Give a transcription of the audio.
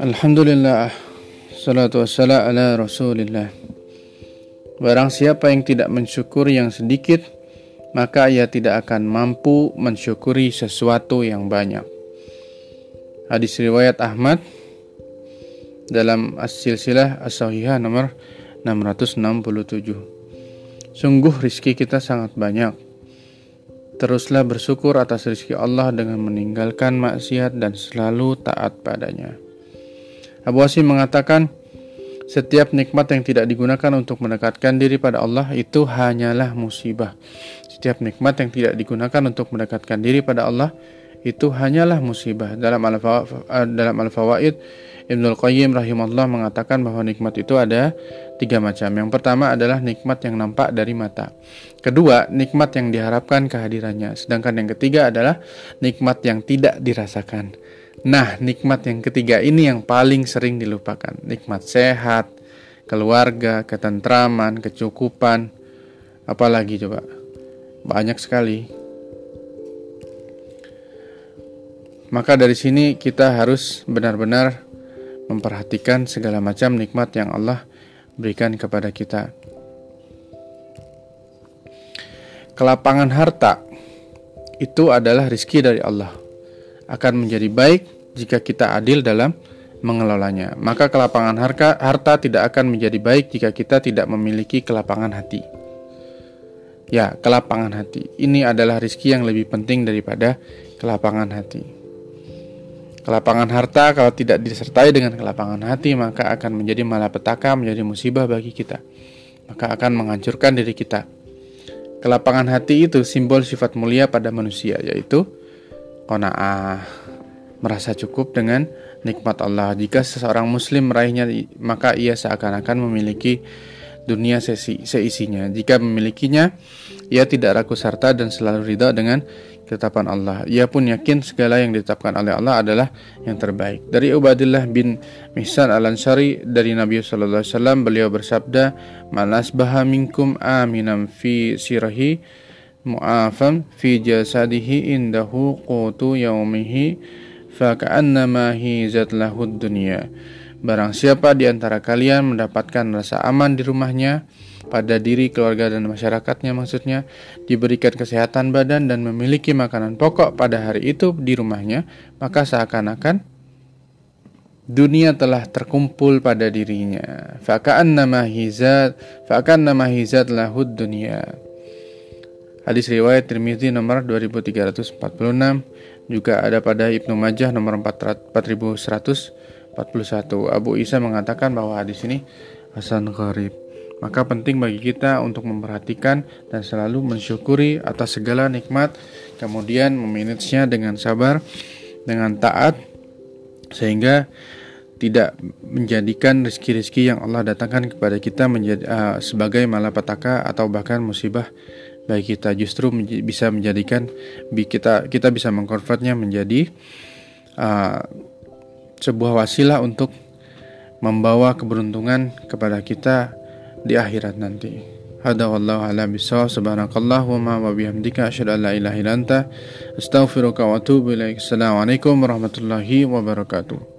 Alhamdulillah Salatu wassalam ala rasulillah. Barang siapa yang tidak mensyukuri yang sedikit Maka ia tidak akan mampu mensyukuri sesuatu yang banyak. Hadis riwayat Ahmad Dalam as-silsilah as-sahihah nomor 667 Sungguh rizki kita sangat banyak. Teruslah bersyukur atas rizki Allah dengan meninggalkan maksiat dan selalu taat padanya. Abu Asim mengatakan, setiap nikmat yang tidak digunakan untuk mendekatkan diri pada Allah itu hanyalah musibah. Setiap nikmat yang tidak digunakan untuk mendekatkan diri pada Allah itu hanyalah musibah. Dalam Al-Fawaid, Ibnul Qayyim rahimahullah mengatakan bahwa nikmat itu ada tiga macam. Yang pertama adalah nikmat yang nampak dari mata. Kedua, nikmat yang diharapkan kehadirannya. Sedangkan yang ketiga adalah nikmat yang tidak dirasakan. Nah, nikmat yang ketiga ini yang paling sering dilupakan. Nikmat sehat, keluarga, ketentraman, kecukupan, apalagi coba. Banyak sekali. Maka dari sini kita harus benar-benar memperhatikan segala macam nikmat yang Allah berikan kepada kita. Kelapangan harta itu adalah rizki dari Allah akan menjadi baik jika kita adil dalam mengelolanya. Maka kelapangan harta, harta tidak akan menjadi baik jika kita tidak memiliki kelapangan hati. Ya, kelapangan hati. Ini adalah rizki yang lebih penting daripada kelapangan hati. Kelapangan harta kalau tidak disertai dengan kelapangan hati maka akan menjadi malapetaka, menjadi musibah bagi kita. Maka akan menghancurkan diri kita. Kelapangan hati itu simbol sifat mulia pada manusia yaitu qanaah, merasa cukup dengan nikmat Allah. Jika seseorang muslim meraihnya, maka ia seakan-akan memiliki dunia sesi, seisinya. Jika memilikinya, ia tidak ragu serta dan selalu ridha dengan ketetapan Allah. Ia pun yakin segala yang ditetapkan oleh Allah adalah yang terbaik. Dari Ubadillah bin Mihsan al-Ansari dari Nabi sallallahu alaihi beliau bersabda, "Malas baha minkum aminam fi sirahi mu'afam fi jasadihi indahu qutu yaumihi faka'annama hizat lahud dunya. Barang siapa di antara kalian mendapatkan rasa aman di rumahnya pada diri, keluarga dan masyarakatnya maksudnya diberikan kesehatan badan dan memiliki makanan pokok pada hari itu di rumahnya maka seakan-akan dunia telah terkumpul pada dirinya. Faka'annama hizat faka'annama hizat lahud dunya Hadis riwayat Tirmizi nomor 2346 juga ada pada Ibnu Majah nomor 4141. Abu Isa mengatakan bahwa hadis ini hasan gharib. Maka penting bagi kita untuk memperhatikan dan selalu mensyukuri atas segala nikmat, kemudian memanagenya dengan sabar, dengan taat sehingga tidak menjadikan rezeki-rezeki yang Allah datangkan kepada kita menjadi uh, sebagai malapetaka atau bahkan musibah bagi kita justru bisa menjadikan kita kita bisa mengkonvertnya menjadi uh, sebuah wasilah untuk membawa keberuntungan kepada kita di akhirat nanti. Hada wallahu ala bisawab subhanakallahumma wa bihamdika asyhadu an la ilaha illa anta astaghfiruka wa atubu ilaik. Assalamualaikum warahmatullahi wabarakatuh.